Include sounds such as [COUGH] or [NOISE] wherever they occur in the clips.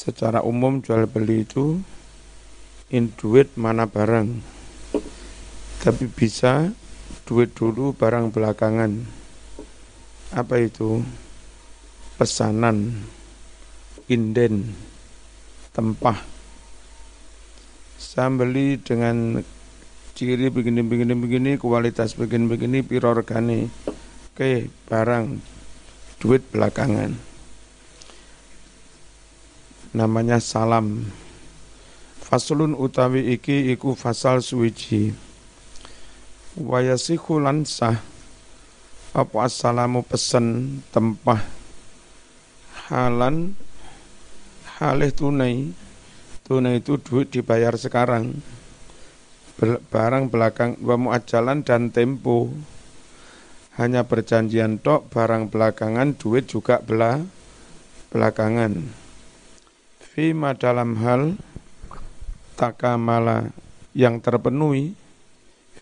secara umum jual beli itu in duit mana barang. Tapi bisa duit dulu barang belakangan. Apa itu? Pesanan inden tempah. Saya beli dengan ciri begini begini begini kualitas begini begini piro regane. Oke barang duit belakangan namanya salam. Faslun utawi iki iku fasal suwiji. Wayasiku sah apa assalamu pesen tempah? Halan halih tunai. Tunai itu duit dibayar sekarang. Barang belakang wa muajalan dan tempo. Hanya perjanjian tok barang belakangan duit juga bela belakangan fima dalam hal takamala yang terpenuhi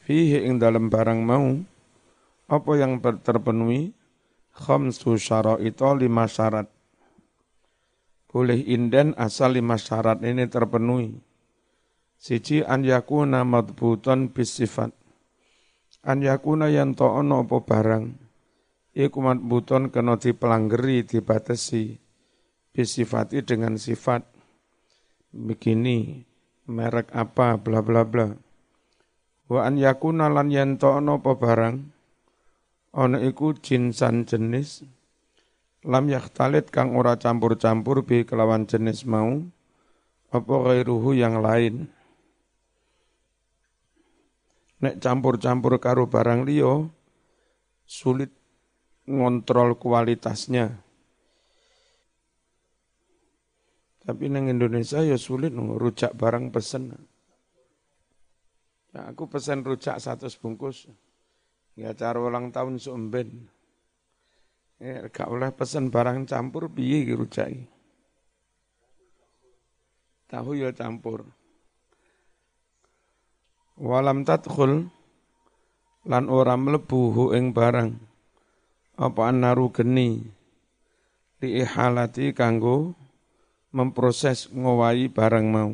fihi ing dalam barang mau apa yang terpenuhi? Khamsu syara'ita lima syarat. Boleh inden asal lima syarat ini terpenuhi. Siji an yakuna madbuton bisifat. An yakuna yang ta'ono apa barang? Iku madbuton kena dipelanggeri dibatasi bisifati dengan sifat begini merek apa bla bla bla. Wa an yakuna lan yen ana apa barang ana iku jinsan jenis lam yaktalit kang ora campur-campur bi kelawan jenis mau apa ghairuhu yang lain. Nek campur-campur karo barang liya sulit ngontrol kualitasnya Tapi neng Indonesia ya sulit rujak barang pesen. Ya, aku pesen rujak satu bungkus. Ya cara ulang tahun sumben. Ya, gak oleh pesen barang campur piye rujak Tahu ya campur. Walam tadkhul lan ora mlebu ing barang apa naru geni li ihalati kanggo memproses ngowahi barang mau.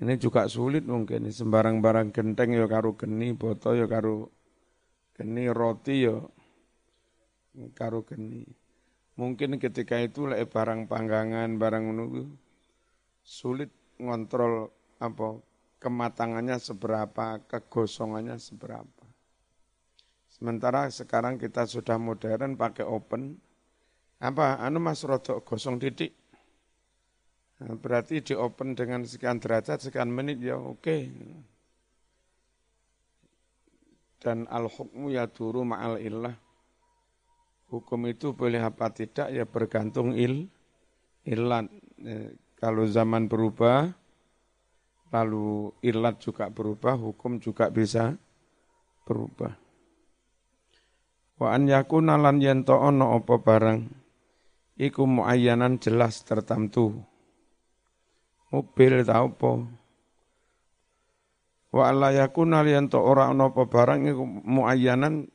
Ini juga sulit mungkin, sembarang barang genteng ya karo geni, boto ya karo geni, roti ya karo geni. Mungkin ketika itu lek barang panggangan, barang menunggu, sulit ngontrol apa kematangannya seberapa, kegosongannya seberapa. Sementara sekarang kita sudah modern pakai open, apa anu mas rodok gosong Nah, berarti di open dengan sekian derajat, sekian menit ya oke. Dan al-hukmu ya turu ma'al illah. Hukum itu boleh apa tidak ya bergantung il, ilat. Eh, kalau zaman berubah, lalu ilat juga berubah, hukum juga bisa berubah. Wa an yakuna lan ono apa barang, iku muayyanan jelas tertentu mobil ta apa. Wa alla yakuna liyanto ora ana apa barang iku muayyanan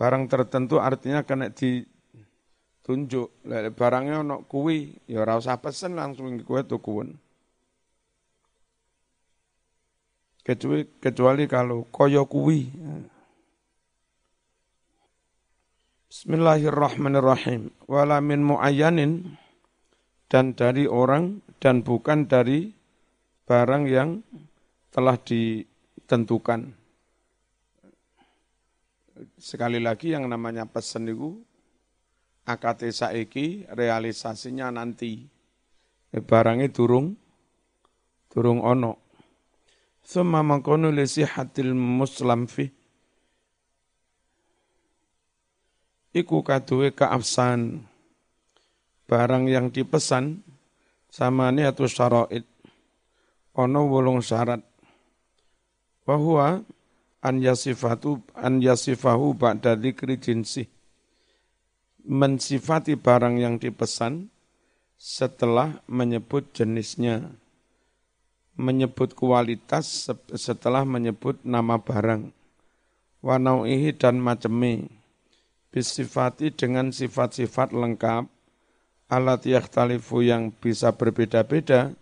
barang tertentu artinya kena ditunjuk. Lek barangnya ana kuwi ya ora usah pesen langsung kowe tukuan kecuali kecuali kalau koyo kuwi. Bismillahirrahmanirrahim. Wala min muayyanin dan dari orang dan bukan dari barang yang telah ditentukan. Sekali lagi yang namanya pesen itu AKT saiki realisasinya nanti. Eh, barangnya durung durung ono. Summa mangkono li sihatil muslim fi iku kaduwe kaafsan barang yang dipesan sama ini atau syaraid. Ono wolong syarat. Bahwa an yasifatu an yasifahu ba'da dzikri jinsi mensifati barang yang dipesan setelah menyebut jenisnya. Menyebut kualitas setelah menyebut nama barang. Wanauihi dan macemi bisifati dengan sifat-sifat lengkap alat yakhtalifu yang bisa berbeda-beda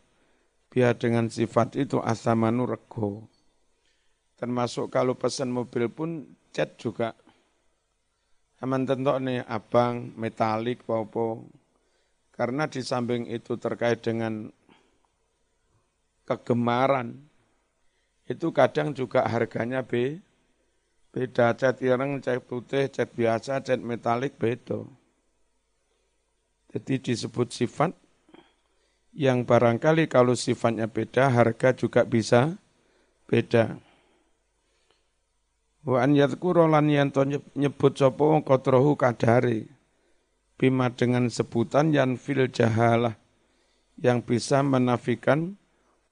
biar dengan sifat itu asamanu rego. Termasuk kalau pesan mobil pun cat juga. Aman tentu nih abang, metalik, popo. Karena di samping itu terkait dengan kegemaran, itu kadang juga harganya be, beda. Cat ireng, cat putih, cat biasa, cat metalik beda. Jadi disebut sifat yang barangkali kalau sifatnya beda, harga juga bisa beda. Wa an yadhkura lan yanto nyebut sapa qadrahu kadare bima dengan sebutan yang fil jahalah yang bisa menafikan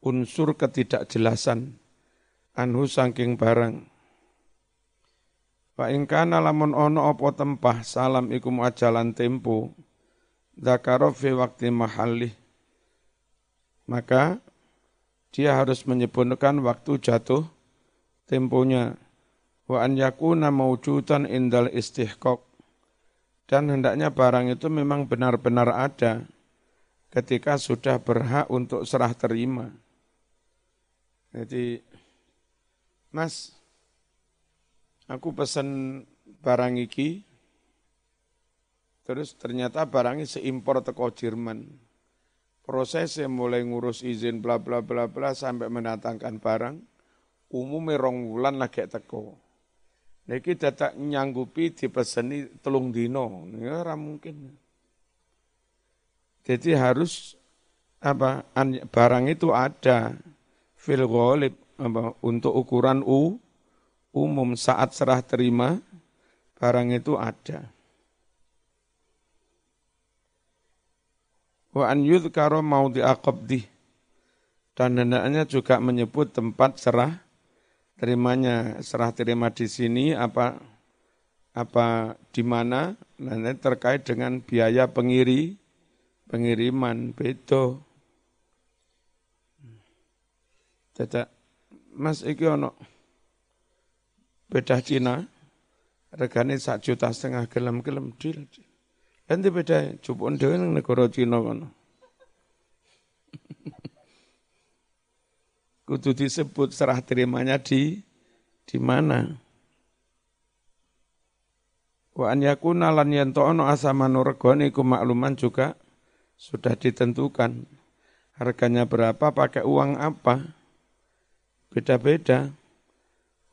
unsur ketidakjelasan anhu saking barang. Wa ingkana lamun ono apa tempah salam iku ajalan tempo Zakaro fi waktu mahallih. Maka dia harus menyebutkan waktu jatuh temponya. Wa an yakuna mawjudan indal istihqaq. Dan hendaknya barang itu memang benar-benar ada ketika sudah berhak untuk serah terima. Jadi, Mas, aku pesan barang iki, Terus ternyata barangnya seimpor teko Jerman. Prosesnya mulai ngurus izin bla bla bla bla sampai mendatangkan barang, umumnya rong wulan lagi teko. Niki dadak nyanggupi dipeseni telung dino, ya mungkin. Jadi harus apa barang itu ada fil ghalib untuk ukuran u umum saat serah terima barang itu ada. Wa an yudhkaro maudhi'a qabdih. Dan hendaknya juga menyebut tempat serah terimanya. Serah terima di sini apa apa di mana nanti terkait dengan biaya pengiri pengiriman beto. Tidak, Mas iki ono bedah Cina regane sak juta setengah gelem-gelem dil. -gelem, Nanti beda, cupon dhewe nang negara Cina kono. [LAUGHS] Kudu disebut serah terimanya di di mana. Wa an yakuna lan yanto ono asamanu regone iku makluman juga sudah ditentukan. Harganya berapa, pakai uang apa. Beda-beda.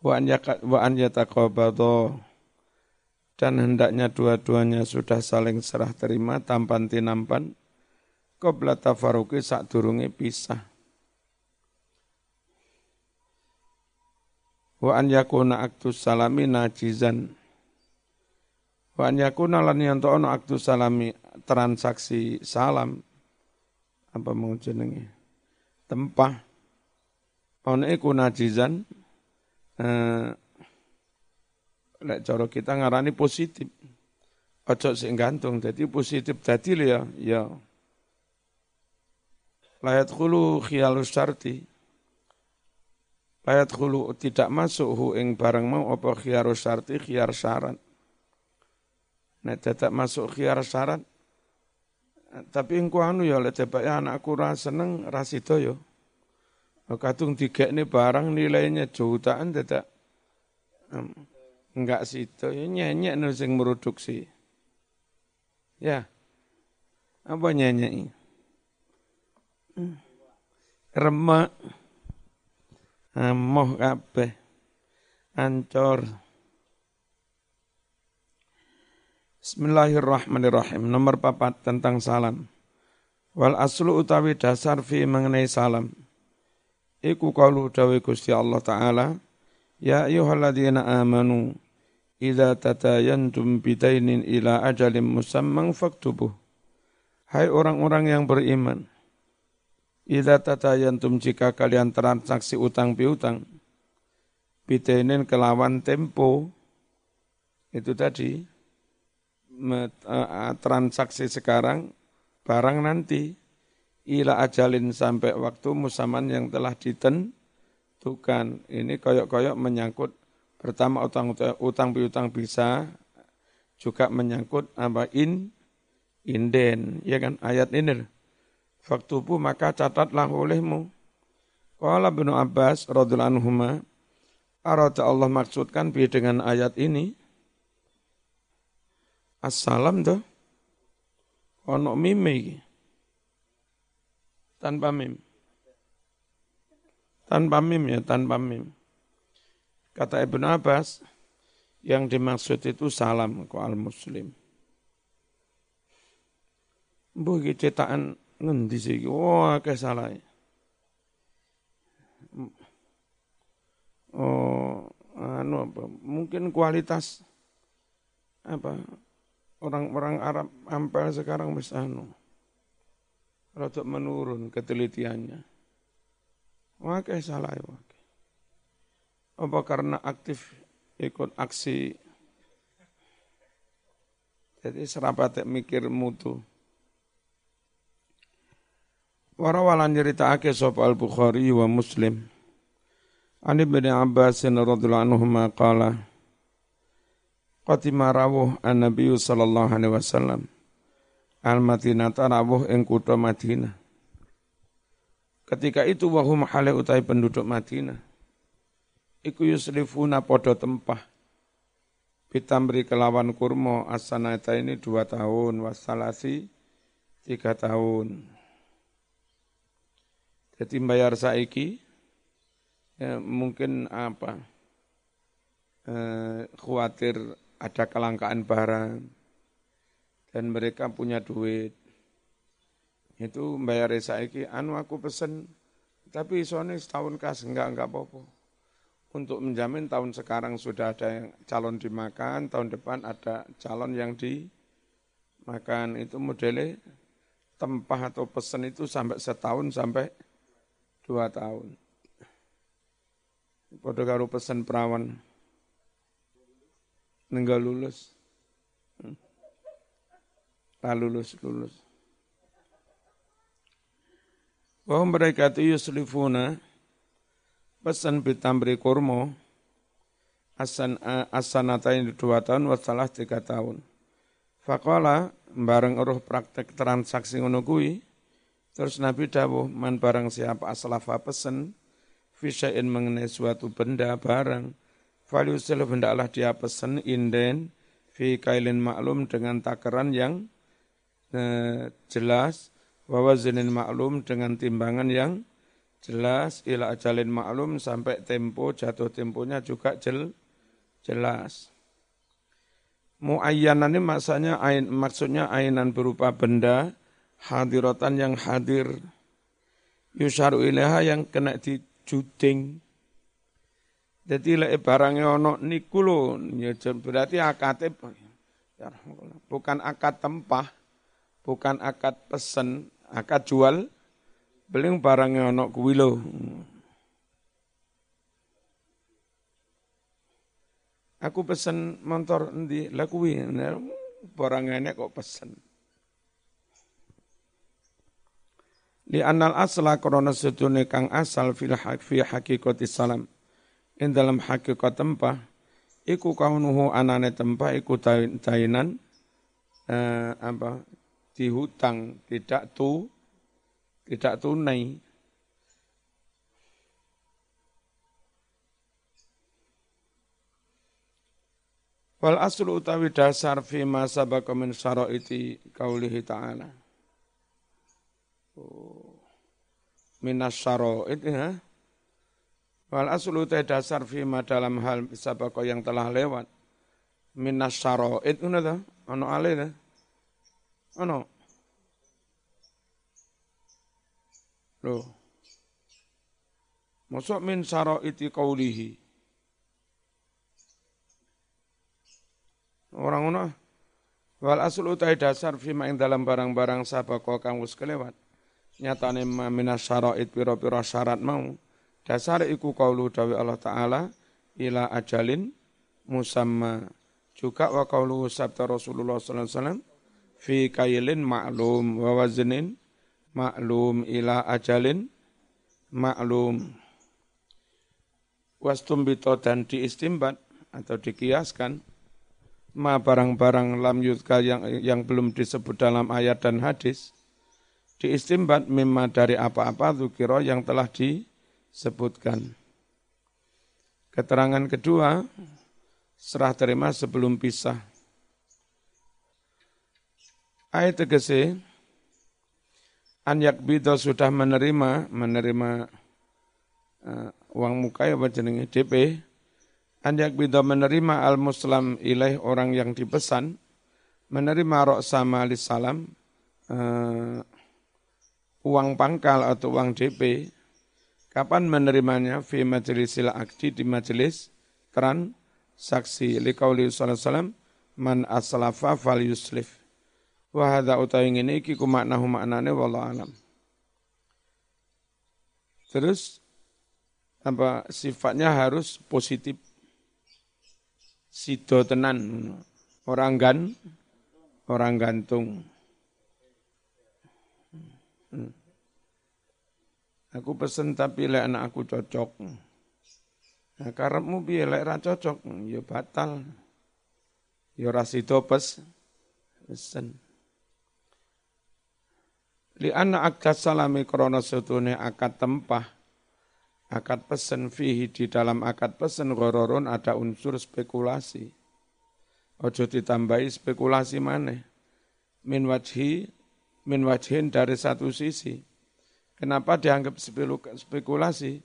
Wa an yataqabadha dan hendaknya dua-duanya sudah saling serah terima tampan tinampan qabla tafaruki sak durunge pisah. Wa an yakuna aktus salami najizan. Wa an yakuna lan yanto ono aktus salami transaksi salam. Apa mau jenenge? Tempah. Ono iku najizan eh, Lek cara kita ngarani positif. Ojo sing gantung, jadi positif dadi ya, ya. Layat khulu khiyalus syarti. Layat khulu tidak masuk hu ing barang mau apa khiyarus syarti khiyar syarat. Nek tidak masuk khiyar syarat, tapi engko anu ya lek ya anakku ra seneng ra sida ya. Kadung digekne barang nilainya jutaan tidak Enggak situ, ya nyanyi nu sing produksi. Ya. Apa nyanyi? Remak. Amoh kabeh. Ancor. Bismillahirrahmanirrahim. Nomor papat tentang salam. Wal aslu utawi dasar fi mengenai salam. Iku kalu dawe Gusti Allah Ta'ala. Ya ayyuhalladzina amanu idza tatayantum bidainin ila ajalin musamman faktubuh. Hai orang-orang yang beriman, idza tatayantum jika kalian transaksi utang piutang, bidainin kelawan tempo, itu tadi, transaksi sekarang, barang nanti, ila ajalin sampai waktu musaman yang telah diten, Tukan Ini koyok-koyok menyangkut pertama utang utang piutang bisa juga menyangkut apa in inden, ya kan? Ayat ini. Faktubu maka catatlah olehmu. Qala bin Abbas radhiyallahu anhuma arata Allah maksudkan bi dengan ayat ini? Assalam tuh. Ono mime tanpa mim tanpa mim ya tanpa mim kata Ibnu Abbas yang dimaksud itu salam ke al muslim Mbah iki cetakan ngendi sih? Wah, akeh salah. Oh, anu apa? Mungkin kualitas apa? Orang-orang Arab ampel sekarang wis anu. Rada menurun ketelitiannya. Akeh salah ya. Apa karena aktif ikut aksi jadi serapat mikir mutu. Warawalan ake sop al-Bukhari wa Muslim. Ani bin Abbas radhiyallahu anhu qala Qatima rawuh an-nabiy sallallahu alaihi wasallam al-Madinah rawuh ing kutha Madinah. Ketika itu wahum hale utai penduduk Madinah. Iku yuslifuna podo tempah. Pitambri kelawan kurma asanata ini dua tahun, wasalasi tiga tahun. Jadi bayar saiki ya, mungkin apa eh, khawatir ada kelangkaan barang dan mereka punya duit itu bayar saiki anu aku pesen tapi soalnya setahun kas enggak enggak apa-apa untuk menjamin tahun sekarang sudah ada yang calon dimakan tahun depan ada calon yang dimakan itu modelnya tempah atau pesen itu sampai setahun sampai dua tahun. Pada karo pesan perawan nenggal lulus. Hmm. lulus lulus. Bahwa mereka itu yuslifuna. Pesan bitambri kurmo asan asanatain dua tahun wasalah tiga tahun. Fakola bareng uruh praktek transaksi ngono kuwi. Terus Nabi dawuh man barang siapa aslafa pesen fisain mengenai suatu benda barang faliusil hendaklah dia pesen inden fi kailin maklum dengan takaran yang eh, jelas wawazinin maklum dengan timbangan yang jelas. Ila ajalin maklum sampai tempo jatuh temponya juga jel, jelas. Muayyanan ini maksudnya ain, maksudnya ainan berupa benda hadiratan yang hadir. Yusaru ilaha yang kena dijuding jadi lek barangnya ono niku lho ya berarti akad ya bukan akad tempah bukan akad pesen akad jual. Beli barangnya ono kuwi lho. Aku pesen motor endi? Lah kuwi barangnya kok pesen. Li anal asla korona sedune kang asal fil fi hakikati salam. In dalam hakikat tempah iku kaunuhu anane tempah iku tainan eh, apa dihutang tidak tu tidak tunai Wal aslu utawi dasar fi ma sabaka min syaraiti kaulihi ta'ala. Oh. Minas syara'id ya. Wal aslu ta dasar fima dalam hal sabako yang telah lewat. Minas syara'id ngono ta? Ono ta? Ono. Loh. Masuk min syara'iti qaulihi. Orang ono. Wal aslu ta dasar fima ing dalam barang-barang sabako kang wis kelewat nyatane minas syara'id pira-pira syarat mau dasar iku qaulu dawi Allah taala ila ajalin musamma juga wa qaulu sabta Rasulullah sallallahu alaihi wasallam fi kailin ma'lum wa waznin ma'lum ila ajalin ma'lum wastumbito dan diistimbat atau dikiaskan ma barang-barang lam yudka yang yang belum disebut dalam ayat dan hadis diistimbat mimma dari apa-apa zukiro yang telah disebutkan. Keterangan kedua, serah terima sebelum pisah. Ayat tegese, Anyak bido sudah menerima, menerima uh, uang muka ya jenenge DP, Anyak bido menerima al-muslim ilaih orang yang dipesan, menerima rok sama salam, uh, uang pangkal atau uang DP, kapan menerimanya? Fi majelisil akdi di majelis transaksi. Liqauli sallallahu man aslafa fal yuslif. Wa hadza utawi ngene iki ku maknahu maknane wallahu alam. Terus apa sifatnya harus positif. Sido tenan orang gan orang gantung. Hmm. Aku pesen tapi lek anak aku cocok. Nah, karepmu piye lek ra cocok? Ya batal. Ya ora sida pes pesen. Li anna akad salami krono setune akad tempah, akad pesen fihi di dalam akad pesen gororun ada unsur spekulasi. Ojo ditambahi spekulasi mana? Min wajhi, min wajhin dari satu sisi. Kenapa dianggap spekulasi?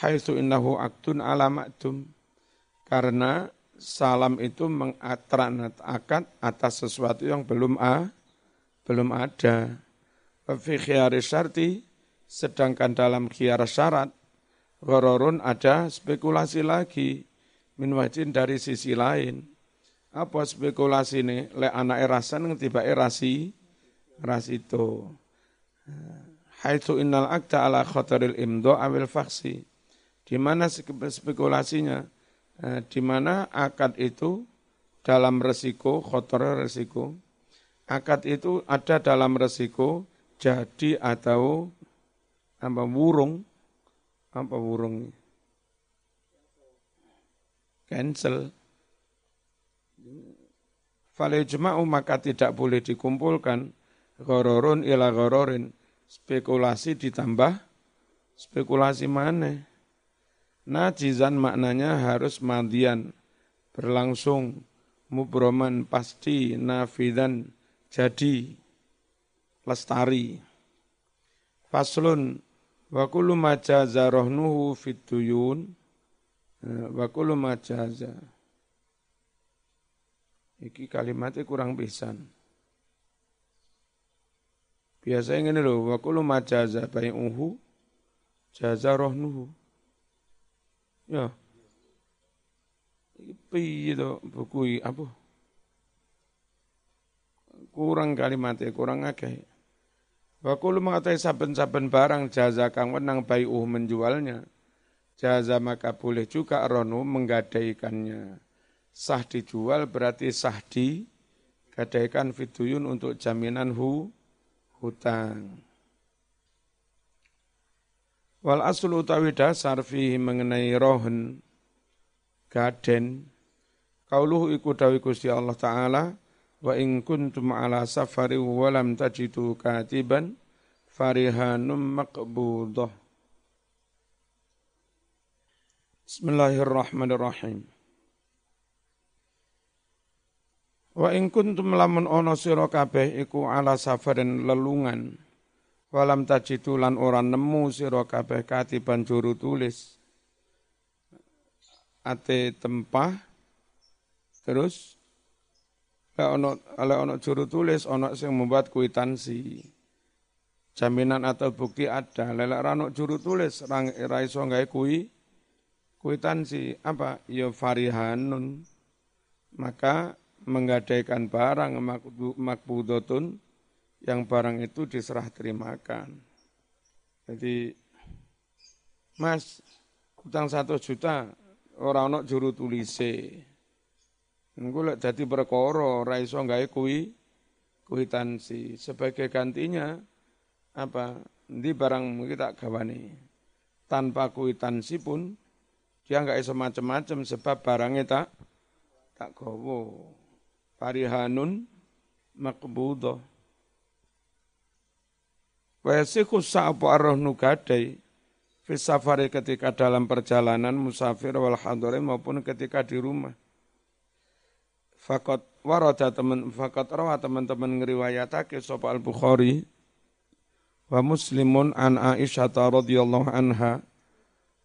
Haitsu innahu aktun ala maktum. Karena salam itu mengatranat akad atas sesuatu yang belum a, belum ada. Fi khiyari syarti, sedangkan dalam khiyar syarat, gororun ada spekulasi lagi, min wajin dari sisi lain. Apa spekulasi ini? Le anak erasan tiba erasi, rasito. Haitsu innal akta ala khataril imdo awil faksi. Di mana spekulasinya? Eh, di mana akad itu dalam resiko, khotor resiko. Akad itu ada dalam resiko jadi atau apa wurung apa wurung? Cancel. Fale jema'u maka tidak boleh dikumpulkan. Gororun ila gororin spekulasi ditambah spekulasi mana? Najizan maknanya harus madian berlangsung mubroman pasti nafidan jadi lestari. Faslun wa kullu ma jaza rahnuhu fit tuyun eh, wa kullu ma jaza. Iki kalimatnya kurang pisan. Biasanya ngene lho, wa kullu ma jaza bai'uhu jaza rahnuhu. Ya. Iki piye to buku apa? Kurang kalimatnya, kurang akeh. Wa kullu mengatai saben-saben barang jaza kang wenang uh menjualnya. Jaza maka boleh juga ronu menggadaikannya. Sah dijual berarti sah di gadaikan fituyun untuk jaminan hu, hutang. Wal aslu utawi dasar fihi mengenai rohen gaden kauluhu iku dawi Gusti Allah taala wa in kuntum ala safari wa lam tajidu katiban farihanum maqbudah. Bismillahirrahmanirrahim. Wa in kuntum lamun ono sira kabeh iku ala safarin lelungan walam tajidu lan ora nemu sira kabeh katiban juru tulis. Ate tempah terus Lek ono lek ono juru tulis ono sing membuat kuitansi. Jaminan atau bukti ada. Lek ono juru tulis rang ra iso gawe kui kuitansi apa? Ya farihanun. Maka menggadaikan barang makbudotun yang barang itu diserah terimakan. Jadi, Mas, utang satu juta, orang ono juru tulise Engko lek dadi perkara ora iso gawe kuwi kuitansi. Sebagai gantinya apa? Ndi barang kita gawane. Tanpa kuitansi pun dia nggak iso macam-macam sebab barangnya tak tak gowo. farihanun maqbudah wa yasikhu sa'abu arrohnu gadai fi safari ketika dalam perjalanan musafir wal maupun ketika di rumah Fakot warada teman fakot rawa teman-teman ngriwayatake sapa Al Bukhari wa Muslimun an Aisyah radhiyallahu anha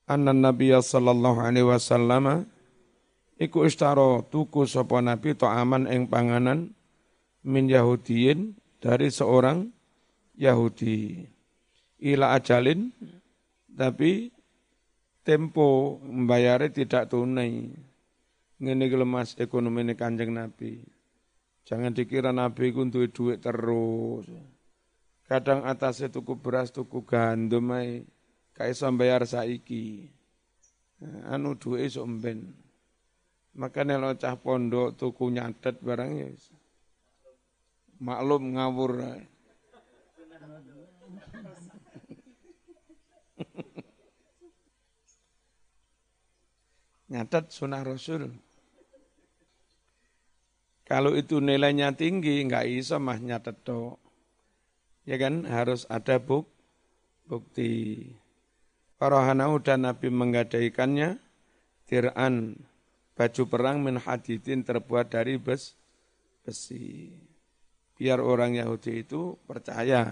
anna Nabiya sallallahu alaihi wasallam iku istaro tuku sapa Nabi aman ing panganan min Yahudiyin dari seorang Yahudi. Ila ajalin tapi tempo membayarnya tidak tunai ngene iki Mas ekonomi ini Kanjeng Nabi. Jangan dikira Nabi ku duwe terus. Kadang atasnya tuku beras, tuku gandum ae kae iso bayar saiki. Anu duwe iso mben. Makanya lo cah pondok tuku nyatet barang ya. Maklum ngawur. [LAUGHS] Nyatet sunah Rasul. Kalau itu nilainya tinggi, nggak iso mah nyatet. Ya kan, harus ada buk, bukti. Parohanau dan Nabi menggadaikannya, tir'an, baju perang min hadidin terbuat dari bes, besi. Biar orang Yahudi itu percaya.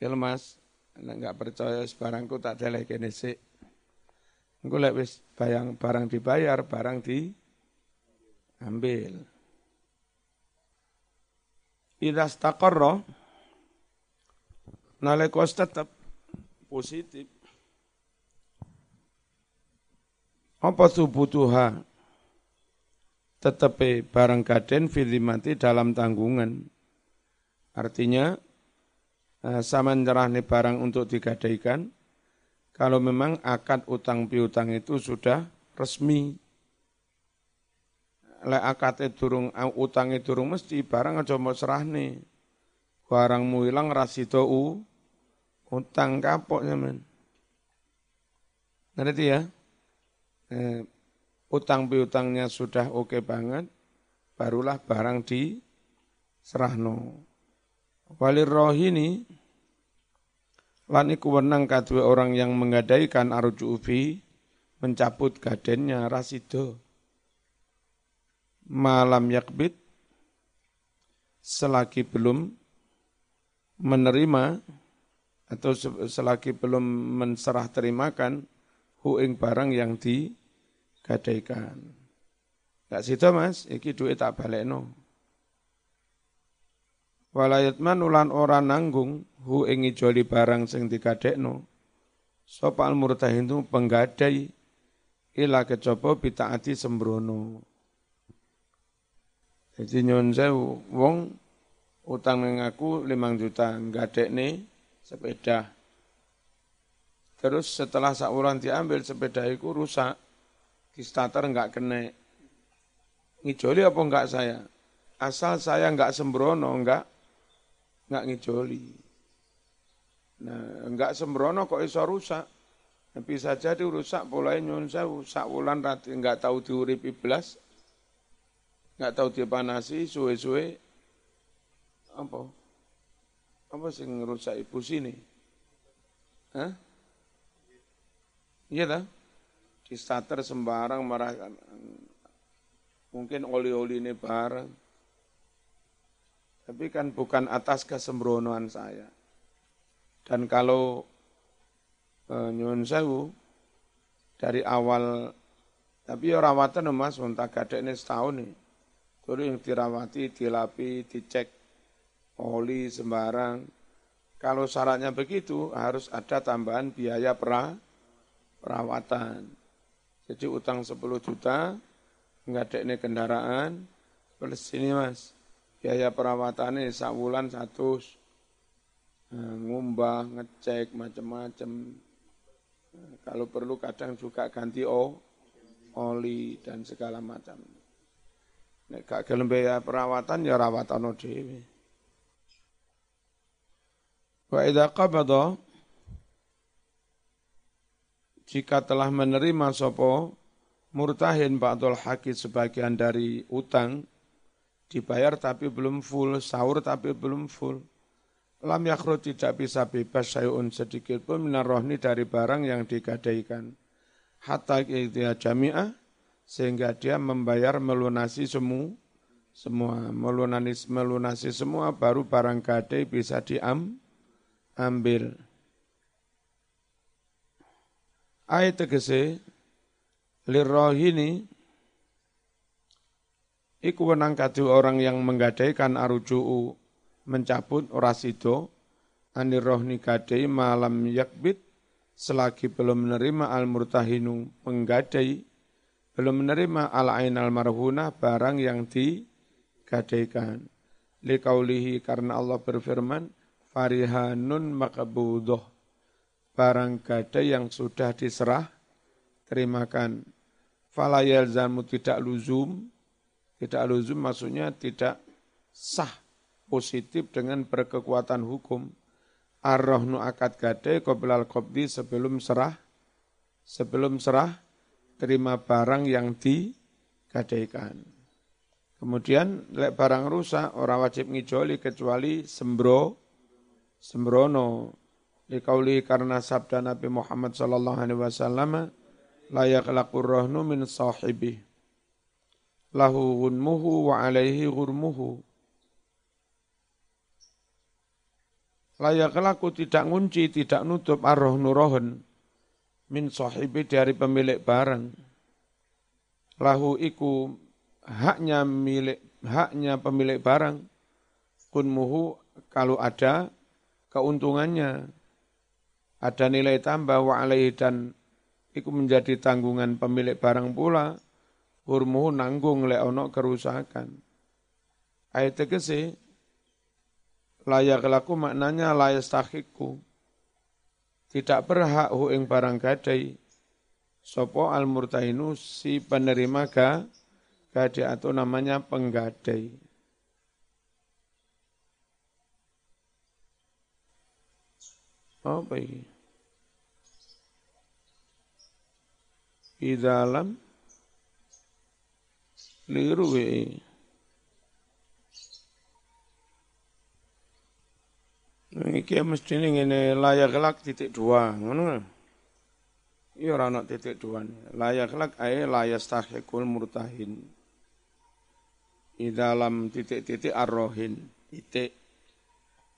Kalau mas, nggak percaya sebarangku tak ada lagi sih. Engko bayang barang dibayar, barang di ambil. Idza staqarra nalika tetap positif. Apa subutuha? Tetapi barang gaden filimati dalam tanggungan. Artinya, eh, sama nih barang untuk digadaikan, kalau memang akad utang piutang itu sudah resmi lek akate durung utange durung mesti barang aja mau serahne. Barangmu ilang rasida u utang kapok men. Ngerti ya? Eh, utang piutangnya sudah oke okay banget, barulah barang di serahno. Walir rohini lan iku wenang kadue orang yang menggadaikan arju ufi mencabut gadennya rasido malam yakbit selagi belum menerima atau selagi belum menserah terimakan huing barang yang digadaikan. Gak situ mas, iki duit tak balik no. Walayat manulan orang nanggung hu ingi joli barang sing digadekno. Sopal murtahin itu penggadai ila kecoba bitaati sembrono. Jadi nyun sewu, wong utang ning aku 5 juta, nih sepeda. Terus setelah sakuran diambil sepeda itu rusak, di starter enggak kena. Ngijoli apa enggak saya? Asal saya enggak sembrono, enggak enggak ngijoli. Nah, enggak sembrono kok iso rusak. Nah, bisa jadi rusak mulai nyun sewu, sak wulan rati enggak tahu diuripi belas, nggak tahu dia panasi suwe-suwe. Apa? Apa sih ngerusak ibu sini? Hah? Iya lah di starter sembarang marah mungkin oli-oli ini barang tapi kan bukan atas kesembronoan saya. Dan kalau e, nyun sewu dari awal tapi ya rawatan mas untuk gadek ini setahun nih Yang dirawati, dilapi, dicek oli sembarang. Kalau syaratnya begitu harus ada tambahan biaya pra, perawatan. Jadi utang 10 juta, nggak ada ini kendaraan, plus ini mas, biaya perawatannya sak bulan satu, nah, ngumbah, ngecek, macam-macam. Nah, kalau perlu kadang juga ganti o, oli dan segala macam. Nek gak gelem perawatan ya rawatan dhewe. Wa idza qabada jika telah menerima sopo murtahin ba'dul haki sebagian dari utang dibayar tapi belum full, sahur tapi belum full. Lam yakhru tidak bisa bebas sayun sedikit pun minar rohni dari barang yang digadaikan. Hatta dia jami'ah sehingga dia membayar melunasi semua semua melunasi melunasi semua baru barang gadai bisa diam ambil. Ayat tegese lirrohini iku wenang kadu orang yang menggadaikan aruju'u mencabut orasido anir rohni gadai malam yakbit selagi belum menerima al murtahinu menggadai belum menerima al ain al marhunah barang yang digadaikan. Likaulihi karena Allah berfirman farihanun makabudoh barang gadai yang sudah diserah terimakan. Fala yalzamu tidak luzum, tidak luzum maksudnya tidak sah positif dengan berkekuatan hukum. Ar-rohnu akad gade qoblal qobdi sebelum serah, sebelum serah terima barang yang digadaikan. Kemudian lek barang rusak orang wajib ngijoli kecuali sembro sembrono. Dikauli karena sabda Nabi Muhammad sallallahu alaihi wasallam layak lakur rohnu min sahibi lahu gunmuhu wa alaihi gurmuhu layak laku tidak ngunci, tidak nutup arrohnu rohun min sahibi dari pemilik barang. Lahu iku haknya milik haknya pemilik barang. Kunmuhu kalau ada keuntungannya ada nilai tambah wa alaihi dan iku menjadi tanggungan pemilik barang pula hurmu nanggung lek ono kerusakan. Ayat tegese layak laku maknanya layak tahiku tidak berhak hu ing barang gadai. Sopo al murtahinu si penerima ga gadai atau namanya penggadai. Apa ini? Di dalam liru Iki mesti ini layak kelak titik dua, ngono Iya ora titik dua. Layak kelak ae layak stahikul murtahin. Di dalam titik-titik arrohin, titik.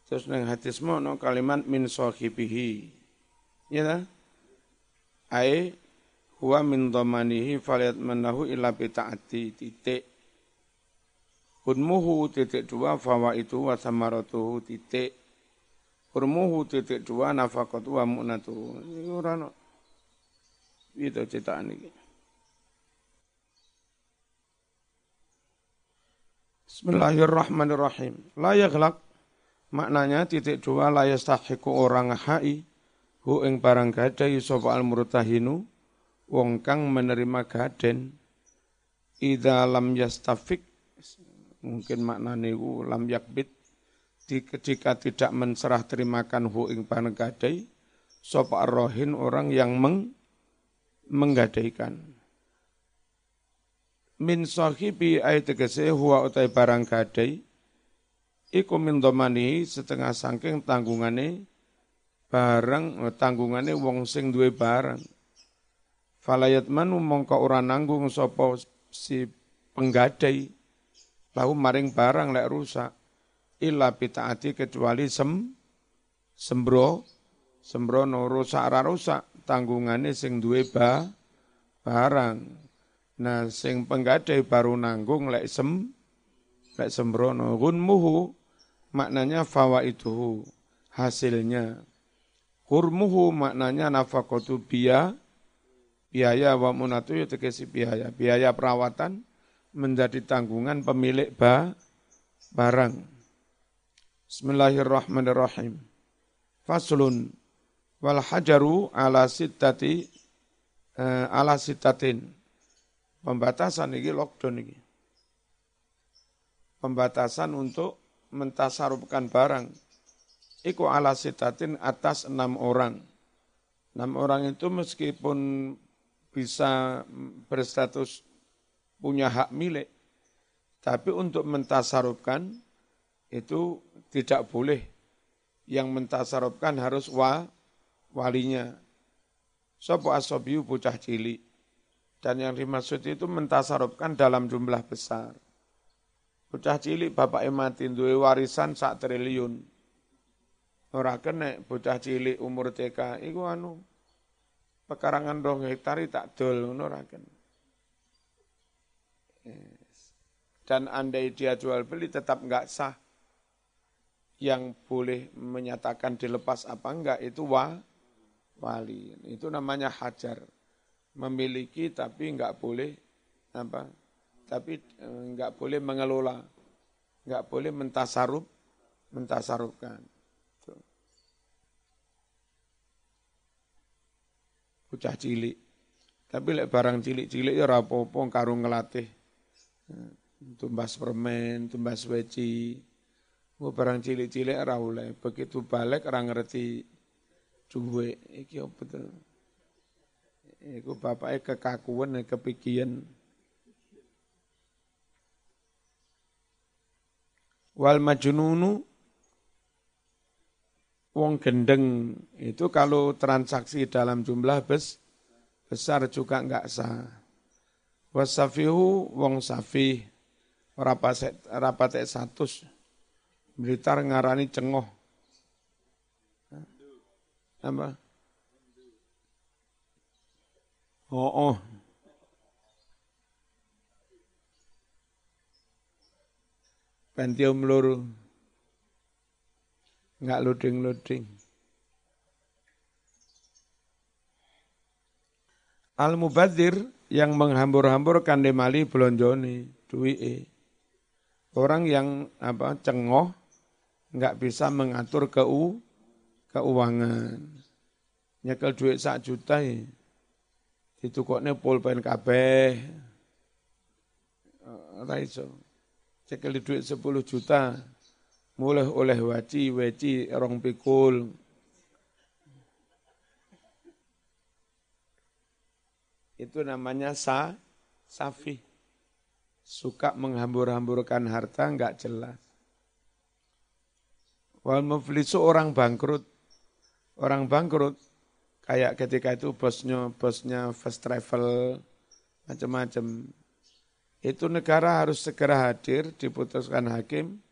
Terus neng hadismu no kalimat min sohibihi. Ya ta? Ae huwa min dhamanihi falyatmanahu illa bita'ati titik Hudmuhu titik dua fawa itu wa samaratuhu titik Hurmuhu titik dua nafakatu wa mu'natuhu Ini orang Itu ceritaan ini Bismillahirrahmanirrahim. La yaglak maknanya titik dua la yastahiku orang hai hu ing barang gadai sapa al murtahinu wong kang menerima gaden. Ida lam yastafik mungkin maknane ku lam yakbit ketika tidak menserah terimakan hu ing gadai sapa rohin orang yang meng, menggadaikan? Min sahibi ayat tegese huwa utai barang gadai iku min domani setengah sangking tanggungane barang tanggungane wong sing duwe barang. Falayat manu mongko ora nanggung sapa si penggadai lahu maring barang lek rusak illa bitaati kecuali sem sembro sembrono rusak ora rusak tanggungane sing duwe ba barang nah sing penggadai baru nanggung lek sem lek sembrono gunmuhu maknanya fawa itu hasilnya kurmuhu maknanya nafakotu biya biaya wa munatu ya tegesi biaya. Biaya perawatan menjadi tanggungan pemilik ba, barang. Bismillahirrahmanirrahim. Faslun wal hajaru ala sittati uh, ala sittatin. Pembatasan ini lockdown ini. Pembatasan untuk mentasarufkan barang. Iku ala sittatin atas enam orang. Enam orang itu meskipun bisa berstatus punya hak milik, tapi untuk mentasarufkan itu tidak boleh. Yang mentasarufkan harus wa, walinya. Sopo asobiu bocah cilik. Dan yang dimaksud itu mentasarufkan dalam jumlah besar. Bocah cilik bapak mati duwe warisan sak triliun. Ora kena bocah cilik umur TK iku anu pekarangan rong hektar tak dol ngono ora. Dan andai dia jual beli tetap enggak sah. Yang boleh menyatakan dilepas apa enggak itu wa, wali. Itu namanya hajar. Memiliki tapi enggak boleh apa? Tapi eh, enggak boleh mengelola. Enggak boleh mentasaruf, mentasarufkan. Bocah cilik. Tapi lek barang cilik-cilik ya rapopo karung ngelatih. Tumbas permen, tumbas weci. Mau barang cilik-cilik ora. Begitu balik ora ngerti duwe. Iki apa tuh? Iku bapaknya kekakuan, kepikian. Wal majnunu wong gendeng itu kalau transaksi dalam jumlah bes, besar juga enggak sah. Wasafihu wong safi rapatek rapatek satus Blitar ngarani cengoh. Apa? Oh, oh. Pentium loro nggak loading-loading. Al-Mubadir yang menghambur-hamburkan demali belonjoni, duwi Orang yang apa cengoh nggak bisa mengatur keu, keuangan. Nyekel duit sak juta ya. Ditukokne pulpen kabeh. Ora iso. Cekel duit 10 juta, mulai oleh waci, waci rong pikul. Itu namanya sa, safi. Suka menghambur-hamburkan harta enggak jelas. Wal muflisu orang bangkrut. Orang bangkrut kayak ketika itu bosnya bosnya first travel macam-macam. Itu negara harus segera hadir diputuskan hakim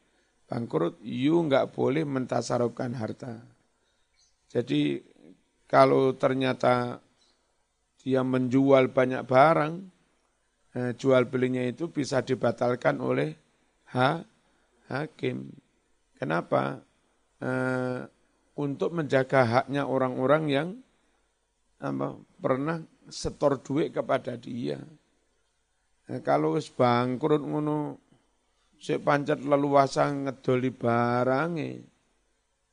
bangkrut, you nggak boleh mentasarufkan harta. Jadi kalau ternyata dia menjual banyak barang, eh, jual belinya itu bisa dibatalkan oleh ha, hakim. Kenapa? Eh, untuk menjaga haknya orang-orang yang apa, pernah setor duit kepada dia. Eh, kalau bangkrut ngono si pancet leluasa ngedoli barange.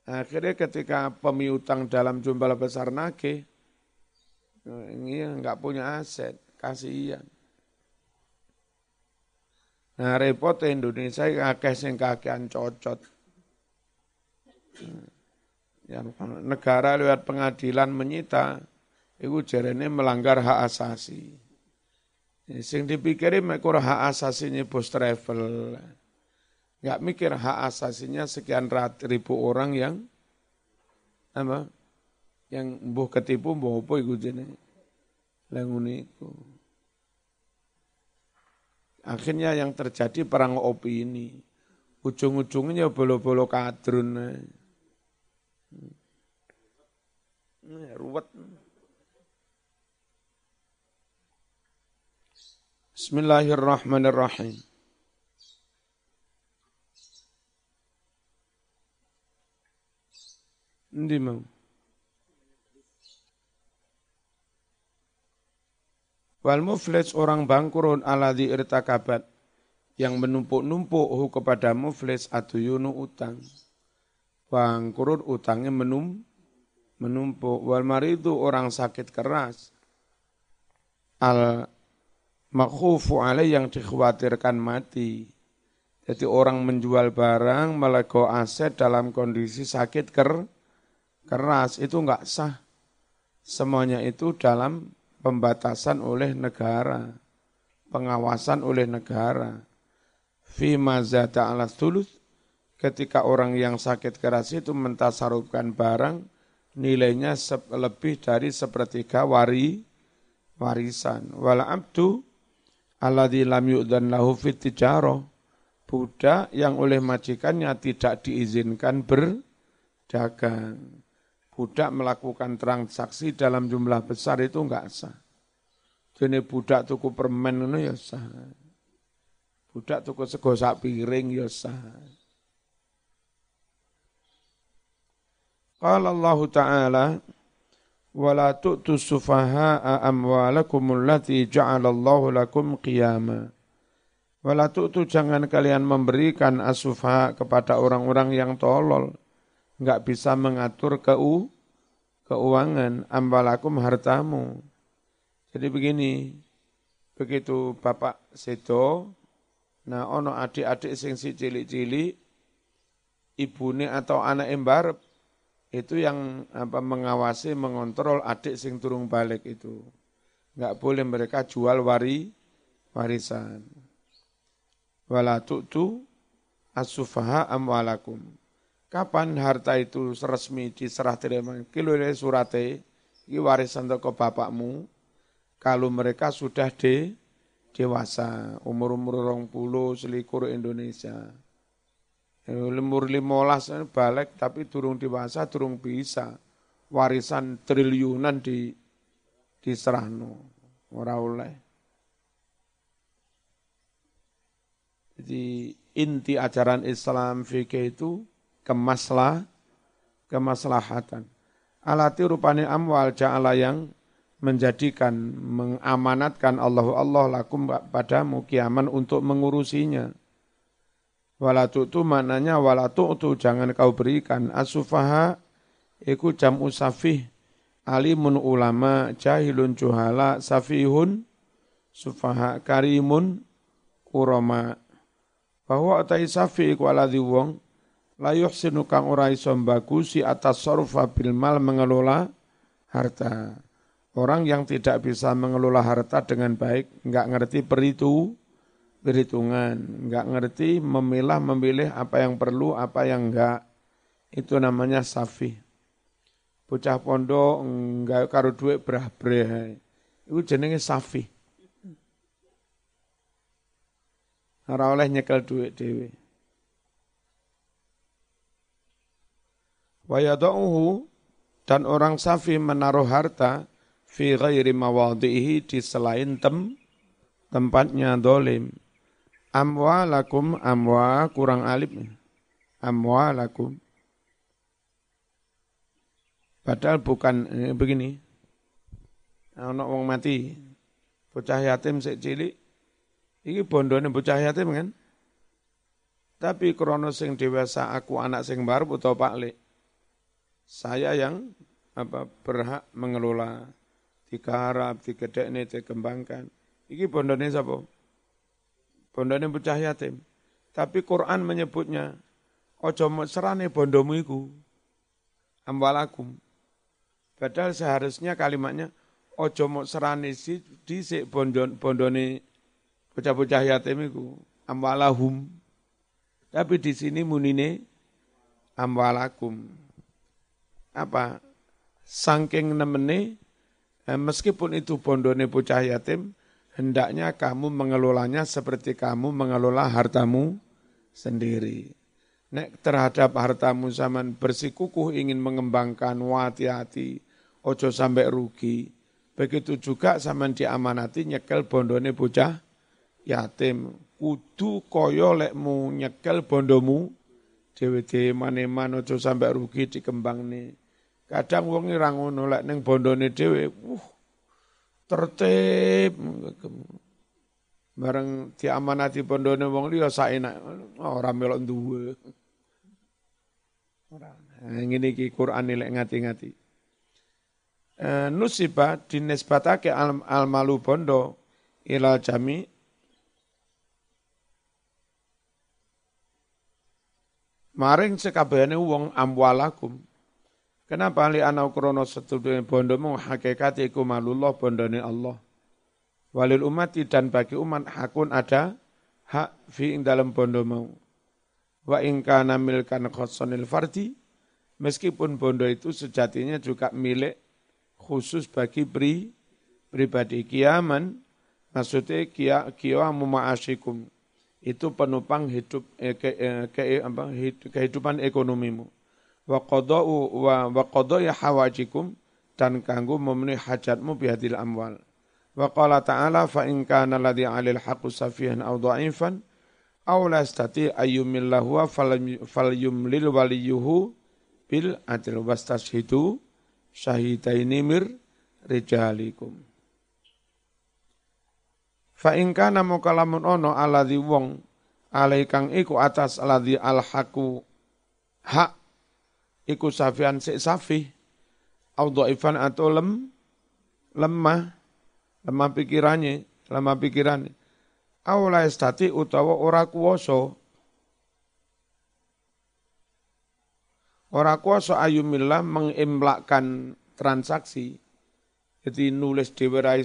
Akhirnya ketika pemiutang dalam jumlah besar nake, ini nggak punya aset, kasihan. Nah repot Indonesia akeh sing kakean cocot. Yang negara lewat pengadilan menyita, itu jarene melanggar hak asasi. Sing dipikirin mekur hak asasinya bos travel. Nggak mikir hak asasinya sekian rat ribu orang yang apa yang buh ketipu buh apa iku jene langune akhirnya yang terjadi perang opini. Ujung-ujungnya bolo-bolo kadrun hmm. Ruwet Bismillahirrahmanirrahim Ndi mau? Wal muflis orang bangkrut di irtakabat yang menumpuk-numpuk kepada muflis yunu utang. Bangkrut utangnya menum, menumpuk. Wal maridu orang sakit keras. Al makhufu alaih yang dikhawatirkan mati. Jadi orang menjual barang melego aset dalam kondisi sakit ker, keras itu enggak sah. Semuanya itu dalam pembatasan oleh negara, pengawasan oleh negara. Fi mazata ala tulus, ketika orang yang sakit keras itu mentasarufkan barang, nilainya lebih dari sepertiga wari, warisan. Wala abdu alladhi lam yu'dan lahu fit. Budak yang oleh majikannya tidak diizinkan berdagang. Budak melakukan transaksi dalam jumlah besar itu enggak sah. Jadi budak tuku permen itu ya sah. Budak tuku sego piring ya sah. Qala Allah Ta'ala wala tu'tu sufaha'a amwalakum allati ja'alallahu lakum qiyama wala tu'tu jangan kalian memberikan asufaha kepada orang-orang yang tolol. Enggak bisa mengatur keu keuangan amwalakum hartamu. Jadi begini begitu bapak sedo nah ono adik-adik sing si cilik-cilik ibune atau anak embarep itu yang apa mengawasi mengontrol adik sing turung balik itu. Nggak boleh mereka jual wari warisan. Wala tu'tu asufaha amwalakum. Kapan harta itu resmi diserah terima? Kilo surate ini warisan toko bapakmu. Kalau mereka sudah de dewasa umur-umur rong puluh selikur Indonesia Lemur limolas balik tapi turung dewasa turung bisa warisan triliunan di diserahno ora oleh. Jadi inti ajaran Islam fikih itu kemaslah kemaslahatan. Alati rupane amwal ja'ala yang menjadikan mengamanatkan Allah Allah lakum padamu kiaman untuk mengurusinya Wala tu'tu maknanya wala tu'tu jangan kau berikan. Asufaha iku jam usafih. Alimun ulama jahilun juhala safihun sufaha karimun urama. Bahwa atai safi iku aladhi wong la yuhsinu kang ora iso bagusi atas sorfa bil mal mengelola harta. Orang yang tidak bisa mengelola harta dengan baik, enggak ngerti peritu, berhitungan, nggak ngerti memilah memilih apa yang perlu, apa yang enggak. Itu namanya safi. Bocah pondok enggak karo duit berah berah. Itu jenenge safi. Ora oleh nyekel duit dewi. Wayadauhu dan orang safi menaruh harta fi ghairi mawadhihi di selain tem tempatnya dolim amwalakum amwa kurang alif. Amwalakum. Padahal bukan eh, begini. Ana wong mati bocah yatim sik cilik. Iki bondone bocah yatim kan? Tapi krono sing dewasa aku anak sing baru utawa Pak saya yang apa berhak mengelola digarap, digedekne, dikembangkan. Iki bondone sapa? Bondone bocah yatim. Tapi Quran menyebutnya, ojo serane bondomu iku, ambalakum. Padahal seharusnya kalimatnya, ojo mau serane si di si bondon, bondone bocah-bocah yatim iku, amwalahum. Tapi di sini munine amwalakum. Apa? Sangking nemene, eh, meskipun itu bondone bocah yatim, hendaknya kamu mengelolanya seperti kamu mengelola hartamu sendiri. Nek terhadap hartamu zaman bersikukuh ingin mengembangkan, hati-hati, ojo sampai rugi. Begitu juga zaman diamanati nyekel bondone bocah yatim. Kudu koyo lekmu nyekel bondomu, dewe-dewe maneman ojo sampai rugi dikembang nih. Kadang wong ora ngono lek ning bondone dhewe, uh, tertib. Bareng diamanati pondone wong liya saenak ora melok duwe. Ora. Nah, ngene iki Quran lek ngati-ngati. E, nusiba dinisbatake al, al malu bondo ila jami. Maring sekabehane wong amwalakum Kenapa li ana krana setune bondomu hakikat iku malullah bondone Allah. Walil umati dan bagi umat hakun ada hak fi ing dalam bondo mau. Wa ing kana milkan khossonil fardi meskipun bondo itu sejatinya juga milik khusus bagi pri, pribadi kiaman maksudnya kia kia ma'asyikum itu penopang hidup eh, ke, eh, ke, apa, kehidupan ekonomimu wa qada'u wa wa qada'i hawajikum dan kanggo memenuhi hajatmu bihadil amwal. Wa qala ta'ala fa in kana alladhi 'alal haqqu safihan aw dha'ifan aw la yastati ayyumillahu falyumlil waliyuhu bil adl wastashhidu syahidaini mir rijalikum. Fa in kana mukalamun ono alladhi wong alaikang iku atas alladhi al haqu hak iku safian sik safi au dhaifan atau lem lemah lemah pikirannya lemah pikirannya. Au la estati utawa ora kuwasa. Ora kuwasa ayumillah mengimlakkan transaksi. Jadi nulis dhewe ra e,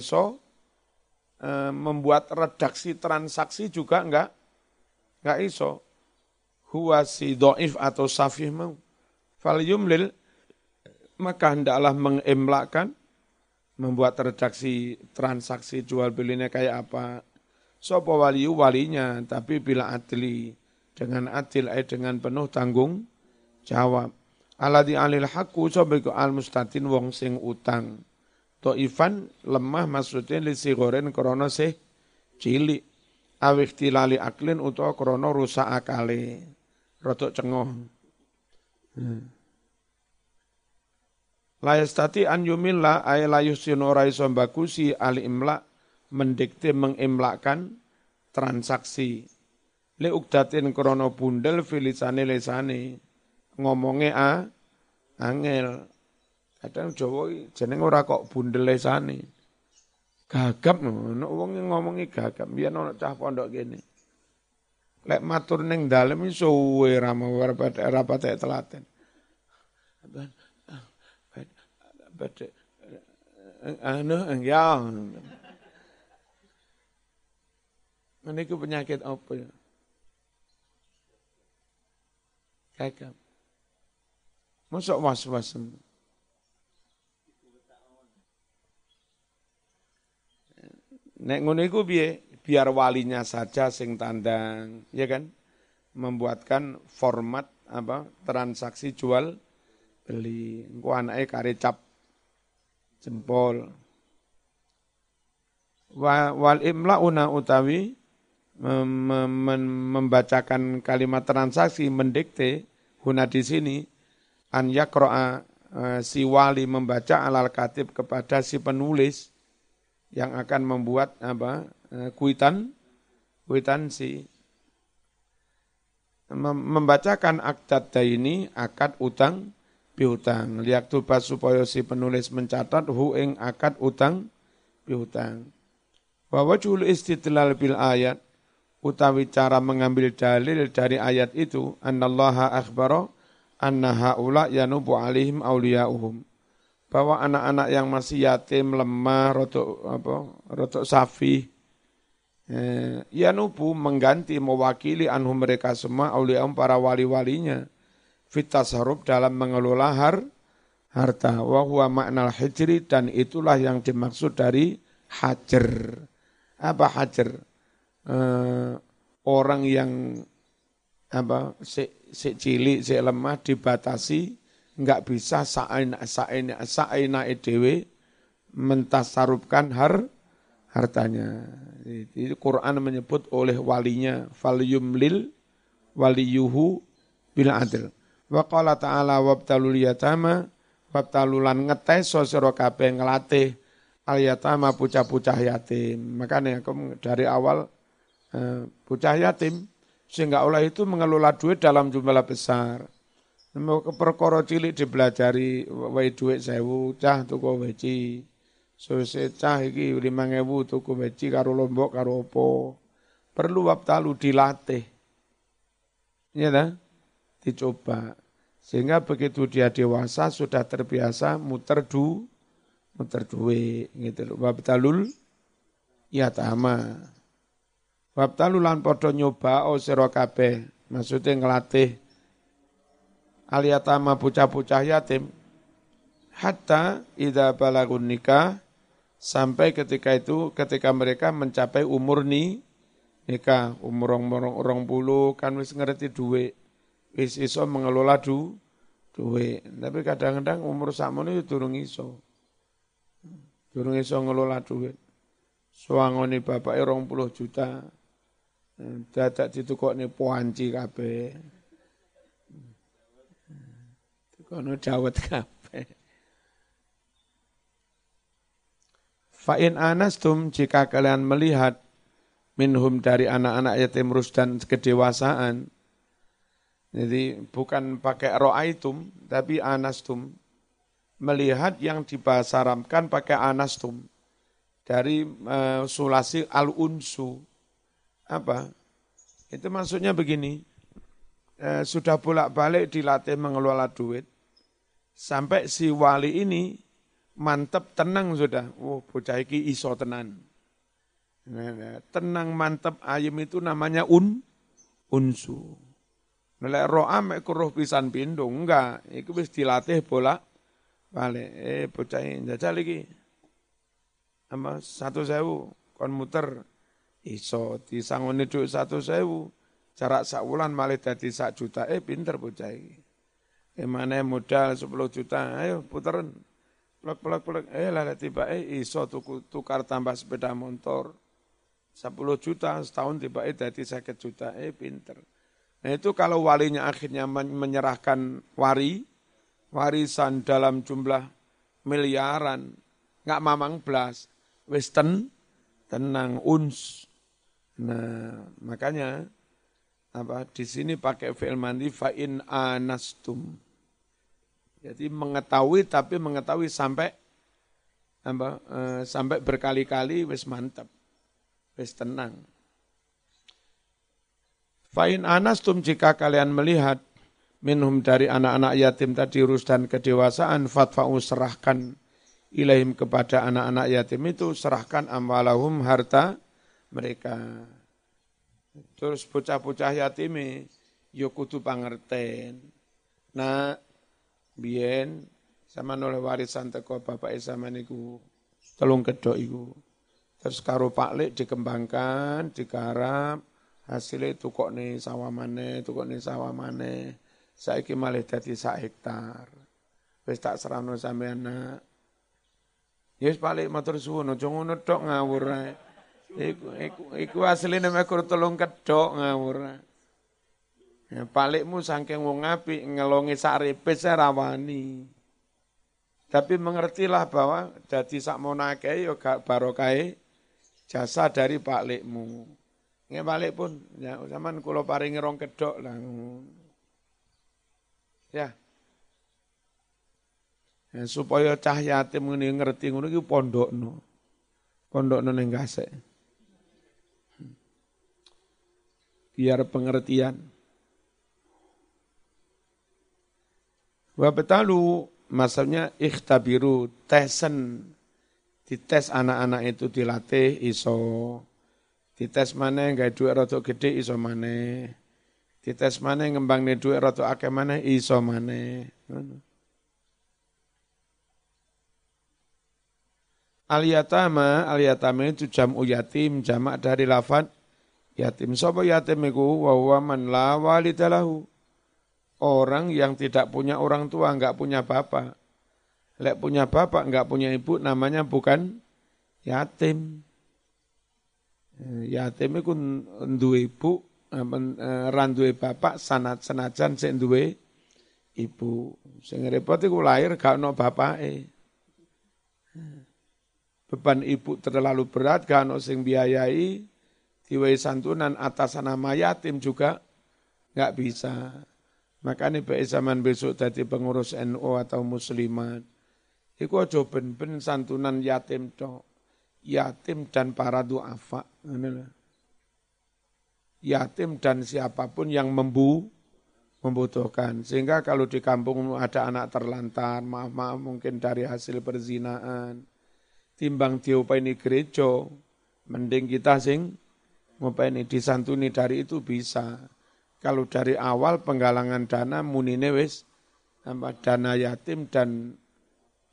membuat redaksi transaksi juga enggak enggak iso. Huwa si dhaif atau safih mau Fal yumlil maka hendaklah mengemlakkan membuat redaksi transaksi jual belinya kayak apa. Sopo waliyu walinya, tapi bila adli dengan adil eh dengan penuh tanggung jawab. Aladi alil haku sobeku al mustatin wong sing utang. To Ivan lemah maksudnya li sigoren krono sih cilik. Awik tilali aklin utawa krono rusak akale. Rotok cengoh. Layastati an yumilla ay layusinu raiso bagusi ali imla mendikte mengimlakan transaksi. Li ukdatin krono bundel filisane lesane ngomongnya a angel. Kadang Jawa jeneng ora kok bundel lesane. Gagap ngono wong ngomongi gagap. Biyen ana cah pondok kene. Lek matur ning dalem suwe ra mau rapat telaten but anu ya ini penyakit apa ya? Kakak. Masuk was-was. Nek ngono iku piye? Biar walinya saja sing tandang, ya kan? Membuatkan format apa transaksi jual beli. Engko anake kare cap jempol. Wa, wal imlauna utawi mem, mem, membacakan kalimat transaksi mendikte huna di sini an yakroa uh, si wali membaca alal katib kepada si penulis yang akan membuat apa kuitan kuitansi Mem membacakan akad ini akad utang piutang. Liak tupas supaya si penulis mencatat hu ing akad utang piutang. Wa wajhul istidlal bil ayat utawi cara mengambil dalil dari ayat itu annallaha akhbara anna haula yanubu alaihim auliyauhum bahwa anak-anak yang masih yatim lemah rotok apa rotok safi eh, yanubu mengganti mewakili anhum mereka semua auliaum para wali-walinya fitasarub dalam mengelola har, harta. Wa huwa maknal hijri dan itulah yang dimaksud dari hajar. Apa hajar? Eh, orang yang apa si, si cilik, si lemah dibatasi, enggak bisa sa'ina sa'ina sa'ina edewe mentasarupkan har hartanya. Itu Quran menyebut oleh walinya fal yumlil waliyuhu bil adl. Wa qala ta'ala wabtalul yatama wabtalulan ngetes sira kabeh nglatih al yatama pucah-pucah yatim. Makanya aku dari awal eh, pucah yatim sehingga oleh itu mengelola duit dalam jumlah besar. Perkara cilik dipelajari wae duit sewu cah tuku weci. Sose cah iki 5000 tuku weci karo lombok karo opo. Perlu wabtalu dilatih. Ya dah? dicoba. Sehingga begitu dia dewasa sudah terbiasa muter du, muter duwe gitu loh. Wabtalul yatama. Wabtalu lan padha nyoba o sira kabeh. Maksudnya ngelatih aliyatama bocah-bocah yatim hatta idza balagun nikah sampai ketika itu ketika mereka mencapai umur ni nikah umur orang orang bulu kan wis ngerti duit wis iso mengelola du duit. Tapi kadang-kadang umur sakmono itu durung iso. Durung iso ngelola duit. Suangone bapake 20 juta. Dadak ditukokne puanci kabeh. Kono dawet kabeh. Fa'in anastum jika kalian melihat minhum dari anak-anak yatim rusdan kedewasaan, jadi bukan pakai ro'aitum, tapi anastum. Melihat yang dibasaramkan pakai anastum. Dari uh, sulasi al-unsu. Apa? Itu maksudnya begini. Uh, sudah bolak-balik dilatih mengelola duit. Sampai si wali ini mantep tenang sudah. Oh bocah iki iso tenan. Nah, nah, tenang mantep ayam itu namanya un unsu. Nek roa mek kuruh pisan pindho enggak, iku wis dilatih bola balik. Eh bocah jajal iki. Ama satu sewu kon muter iso disangoni dhuwit satu sewu. Jarak sak wulan malih dadi sak juta. Eh pinter bocah iki. Eh mana modal 10 juta, ayo puteren. Plek plek plek. Eh lah tiba eh iso tuku, tukar tambah sepeda motor. 10 juta setahun tiba eh dadi 50 juta. Eh pinter. Nah itu kalau walinya akhirnya menyerahkan wari, warisan dalam jumlah miliaran, nggak mamang belas, western tenang uns. Nah makanya apa di sini pakai fi'il mandi fa'in anastum. Jadi mengetahui tapi mengetahui sampai apa, eh, sampai berkali-kali wis mantap, wis tenang. Fa'in anastum jika kalian melihat minhum dari anak-anak yatim tadi urus dan kedewasaan fatfa'u serahkan ilaihim kepada anak-anak yatim itu serahkan amwalahum harta mereka. Terus bocah-bocah yatim yo kudu pangerten. Nah, biyen sama oleh warisan teko bapak sama niku telung kedok iku. Terus karo Pak Lek dikembangkan, digarap, hasilnya kok nih sawah mana, kok nih sawah mana. Saiki malah dadi sak hektar. Wis tak serahno sampean nak. Ya wis balik matur suwun aja ngono tok ngawur ae. Iku iku iku asline mekur telung kedok ngawur. Ya palikmu saking wong apik ngelongi sak repes rawani. Tapi mengertilah bahwa jadi sak monake yo gak barokah jasa dari Pak Lekmu. Nggih balik pun, ya zaman kula paringi rong kedok lah. Ya. ya supaya cah yatim ngene ngerti ngono iki pondokno. Pondokno ning gasek. Biar pengertian. Wa betalu maksudnya ikhtabiru tesen dites anak-anak itu dilatih iso Dites mana nggak duit rada gede iso mana. Dites mana ngembang nih duit rada akeh mana iso mana. Aliyatama, aliyatama itu jam yatim, jamak dari lafad yatim. Sopo yatim iku wa man la walidalahu. Orang yang tidak punya orang tua, enggak punya bapak. Lek punya bapak, enggak punya ibu, namanya bukan yatim. Eh, yatim iku duwe ibu eh, eh, ran duwe bapak sanat senajan sing duwe ibu sing repot iku lahir gak ono bapake beban ibu terlalu berat gak ono sing biayai diwehi santunan atas nama yatim juga nggak bisa makanya baik zaman besok tadi pengurus NU atau muslimat iku aja ben-ben santunan yatim tok yatim dan para duafa. Yatim dan siapa pun yang membu, membutuhkan. Sehingga kalau di kampung ada anak terlantar, maaf-maaf mungkin dari hasil perzinaan, timbang ini gereja, mending kita sing ini disantuni dari itu bisa. Kalau dari awal penggalangan dana munine wis dana yatim dan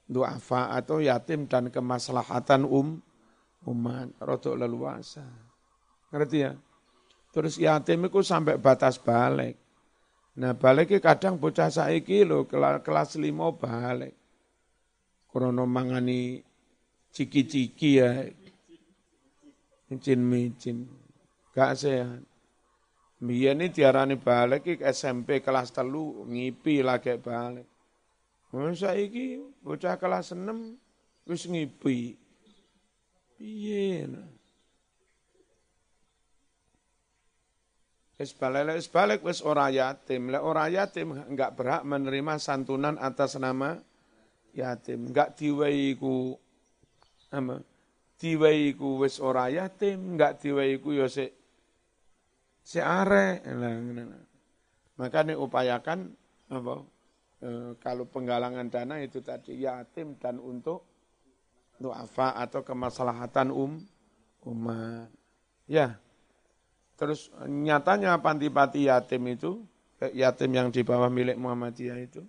duafa atau yatim dan kemaslahatan um umat rotok leluasa. Ngerti ya? Terus yatim itu sampai batas balik. Nah balik kadang bocah saiki lho kelas lima balik. Krono mangani ciki-ciki ya. Micin-micin. Gak sehat. Biar ini diarani balik ke SMP kelas telu ngipi lagi balik. Masa iki bocah kelas enam wis ngipi. Piye. Wis balik, wis balik, wis ora yatim. Lek ora yatim enggak berhak menerima santunan atas nama yatim. Enggak diwehi ku apa? Diwehi ku wis ora yatim, enggak diwehi ku yo sik si are. Maka ini upayakan apa? E, kalau penggalangan dana itu tadi yatim dan untuk duafa atau kemaslahatan um umat. Ya, Terus nyatanya panti-panti yatim itu, yatim yang di bawah milik Muhammadiyah itu,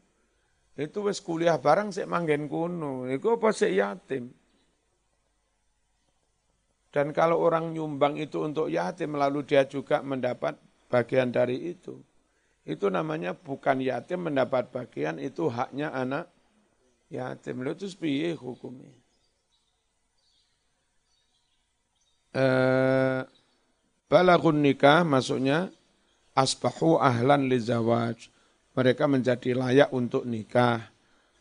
itu wis kuliah bareng sik manggen kuno. Iku apa sik yatim? Dan kalau orang nyumbang itu untuk yatim lalu dia juga mendapat bagian dari itu. Itu namanya bukan yatim mendapat bagian, itu haknya anak yatim. Lalu itu piye hukumnya? Eh, Balagun nikah maksudnya asbahu ahlan li zawaj. Mereka menjadi layak untuk nikah.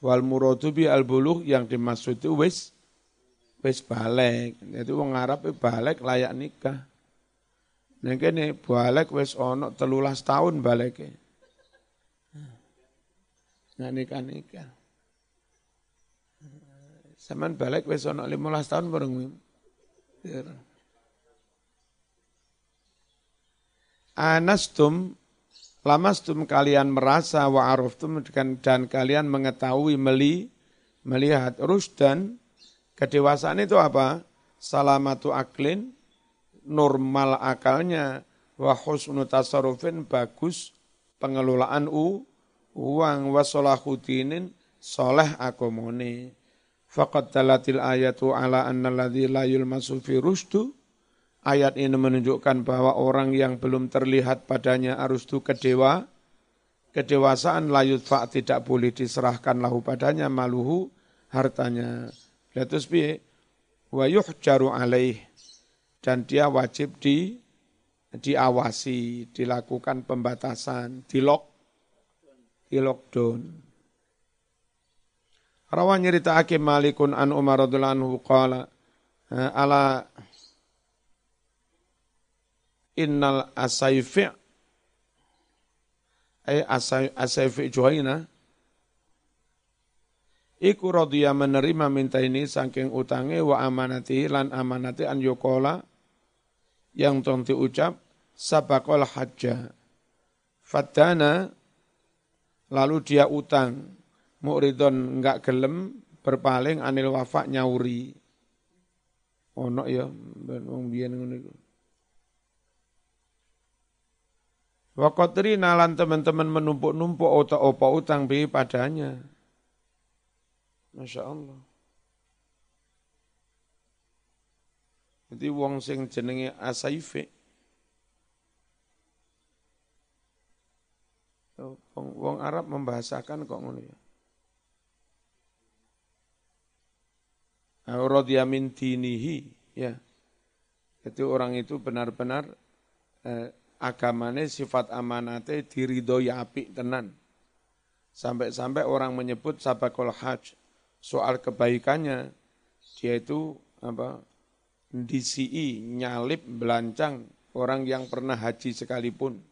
Wal muradu bi al buluh yang dimaksud itu wis wis balik. Itu wong Arab balik layak nikah. Nek kene balik wis ono telulas tahun balik. Nah nikah nikah. Saman balik wis ono 15 tahun bareng. Anastum lamastum kalian merasa wa aruftum dan kalian mengetahui meli melihat rusdan kedewasaan itu apa? Salamatu aklin normal akalnya wa husnu bagus pengelolaan u uang wa solahudinin soleh akomone faqad talatil ayatu ala anna alladhi la yulmasu fi rusdu Ayat ini menunjukkan bahwa orang yang belum terlihat padanya arus itu kedewa, kedewasaan layut fa tidak boleh diserahkan lahu padanya maluhu hartanya. Lihatus bi wa yuhjaru alaih dan dia wajib di diawasi, dilakukan pembatasan, di lock, di lockdown. Rawan nyerita Hakim Malikun an Umar radhiyallahu anhu qala ala innal asayfi' ay asayfi' juhaina iku radhiya menerima minta ini saking utange wa amanati lan amanati an yukola yang tong diucap sabakol hajja. Fadana lalu dia utang. Muridon enggak gelem berpaling anil wafa nyauri. Ono ya ben wong biyen ngono iku. Nalan teman-teman menumpuk-numpuk otak-opak utang bi padanya. Masya Allah. Jadi wong sing jenenge asaife. Wong, Arab membahasakan kok ngono ya. Radhiya min dinihi ya. Itu orang itu benar-benar eh, agamane sifat amanate diridhoi apik tenan. Sampai-sampai orang menyebut sabakul haj, soal kebaikannya, dia itu apa DCI, nyalip, belancang orang yang pernah haji sekalipun.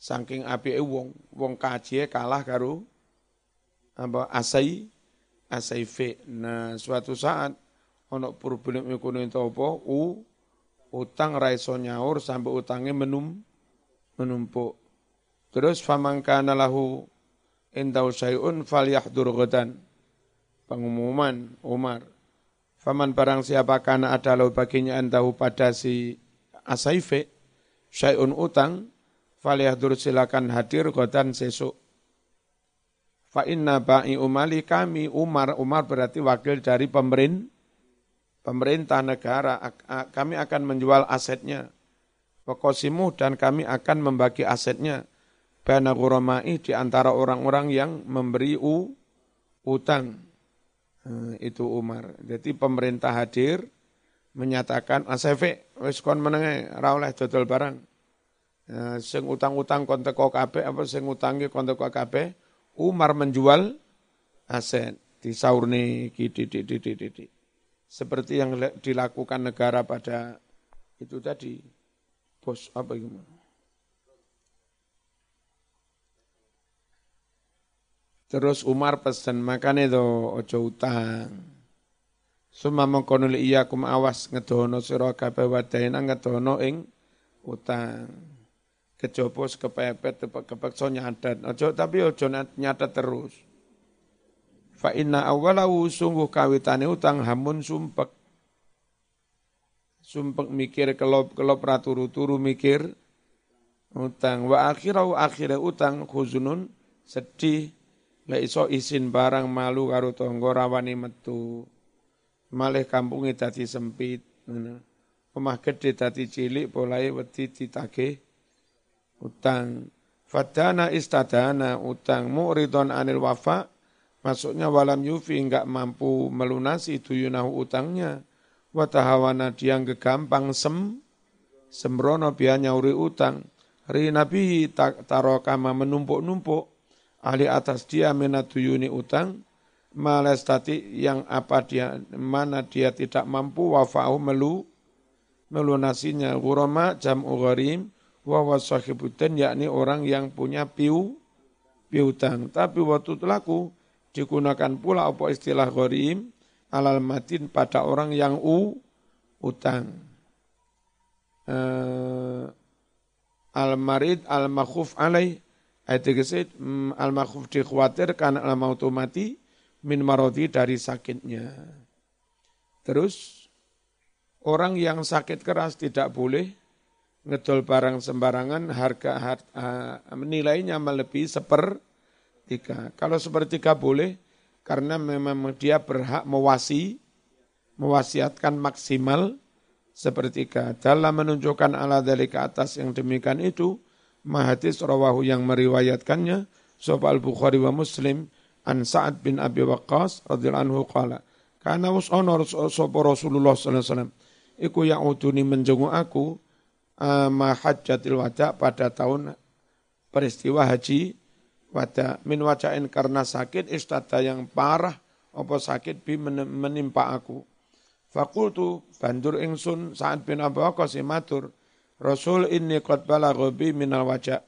Saking api wong, wong kaji kalah karo apa asai asai fe. Nah, suatu saat ono problem ekonomi apa u utang raiso nyaur sampai utangnya menum, menumpuk. Terus famangkana lahu indau syai'un falyahdur ghadan. Pengumuman Umar. Faman barang siapa kana ada lahu baginya andahu pada si Asaife, syai'un utang, falyahdur silakan hadir ghadan sesuk. Fa inna ba'i umali kami Umar, Umar berarti wakil dari pemerintah, pemerintah negara, kami akan menjual asetnya. Pokosimu dan kami akan membagi asetnya. Bana di antara orang-orang yang memberi u, utang. Nah, itu Umar. Jadi pemerintah hadir menyatakan asefe wis kon menenge ra oleh dodol barang. Nah, sing utang-utang kon teko kabeh apa sing utangi kon teko kabeh Umar menjual aset di saurni di seperti yang dilakukan negara pada itu tadi bos apa gimana Terus Umar pesan makan itu ojo utang. Suma iya kum awas ngedono sira kabeh wadayana ngedono ing utang kejopo kepepet kepeksa nyadat. Ojo tapi ojo nyadat terus. Fa inna awalahu sungguh kawitane utang hamun sumpek. Sumpek mikir kelop-kelop raturu-turu mikir utang. Wa akhirau akhirnya utang khuzunun sedih. La iso isin barang malu karo tonggo rawani metu. Malih kampungnya dadi sempit. Omah gede dadi cilik polai wedi ditagih utang. Fadana istadana utang mu'ridon anil wafa, maksudnya walam yufi enggak mampu melunasi tuyunahu utangnya. Watahawana dia gampang sem, sembrono biar nyauri utang. Ri nabi tarokama menumpuk-numpuk, ahli atas dia menatuyuni utang, malestati yang apa dia mana dia tidak mampu wafa'u melu melunasinya gurama jam gharim wa yakni orang yang punya piu piutang. Tapi waktu telaku digunakan pula apa istilah gharim alal matin pada orang yang u utang. Uh, al marid al makhuf alai ayat kesit mm, al makhuf dikhawatirkan al mautu mati min marodi dari sakitnya. Terus orang yang sakit keras tidak boleh ngedol barang sembarangan harga harga nilainya melebihi sepertiga. Kalau sepertiga boleh karena memang dia berhak mewasi mewasiatkan maksimal sepertiga. Dalam menunjukkan ala dari ke atas yang demikian itu, mahadis rawahu yang meriwayatkannya, Soal Bukhari wa Muslim, an Sa'ad bin Abi Waqqas radhiyallahu anhu qala kana usana Rasulullah sallallahu alaihi wasallam iku ya'uduni menjenguk aku ma hajjatil wada pada tahun peristiwa haji wada min wajain karena sakit istada yang parah apa sakit bi menimpa aku. Fakultu bandur ingsun saat bin Abu Waqqas matur Rasul ini qad balagha bi minal wajah.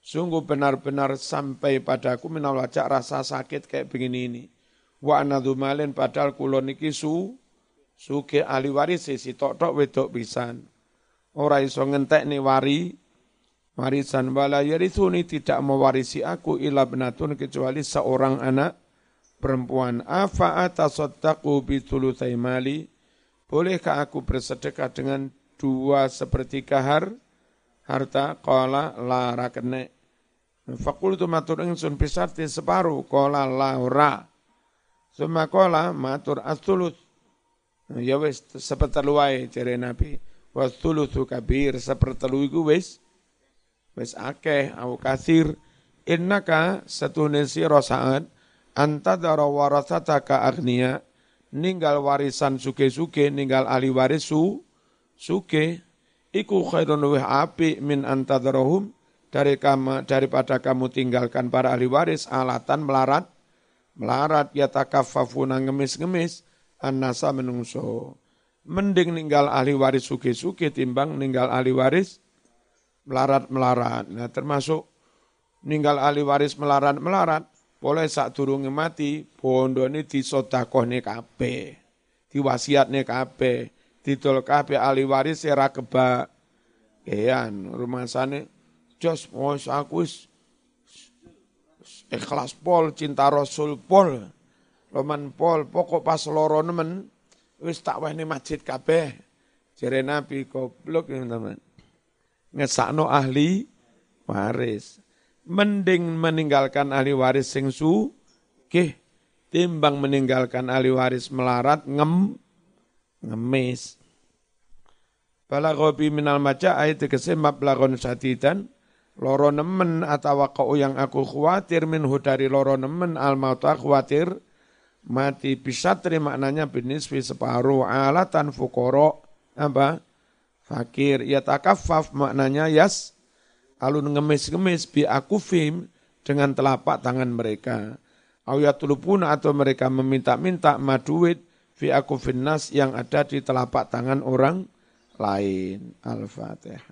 Sungguh benar-benar sampai padaku minal wajah rasa sakit kayak begini ini. Wa anadhu malin padahal kulon iki su suke ahli waris si tok-tok wedok pisan ora iso ngentekne wari warisan wala yarithuni tidak mewarisi aku ila benatun kecuali seorang anak perempuan afa atasaddaqu bi thulutsai mali bolehkah aku bersedekah dengan dua sepertiga har harta qala la rakene Fakultu matur ingsun pisarti separuh kola la ora. Suma kola matur astulut. Ya wis seperteluai jere Nabi wasulusu kabir sepertelu iku wis wis akeh au kasir innaka satune sira saat antadara warasataka agniya ninggal warisan suke-suke ninggal ahli waris su suke iku khairun api min antadarahum dari kamu, daripada kamu tinggalkan para ahli waris alatan melarat melarat ya takafafuna ngemis-ngemis annasa menungso mending ninggal ahli waris suge-suge timbang ninggal ahli waris melarat-melarat. Nah termasuk ninggal ahli waris melarat-melarat, boleh saat turunnya mati, bondo ini disodakohnya kabe, diwasiatnya kabe, didol kabe ahli waris era keba, kean sana, jos mos aku ikhlas pol, cinta Rasul pol. Loman pol, pokok pas loro nemen, wis tak wahne masjid kabeh. Jere Nabi goblok ya teman. Ngesakno ahli waris. Mending meninggalkan ahli waris sing su, ke timbang meninggalkan ahli waris melarat ngem ngemis. Balaghobi minal maja ayat tegese mablagon sadidan. Loro nemen atau kau yang aku khawatir minhu dari loro nemen al mauta khawatir. Mati bisa terima maknanya binisfi separuh alatan fukoro. Apa? Fakir. Ya takafaf maknanya yas. Alun ngemis-ngemis bi akufim dengan telapak tangan mereka. Ayatulupuna atau mereka meminta-minta maduit fi nas yang ada di telapak tangan orang lain. Al-Fatihah.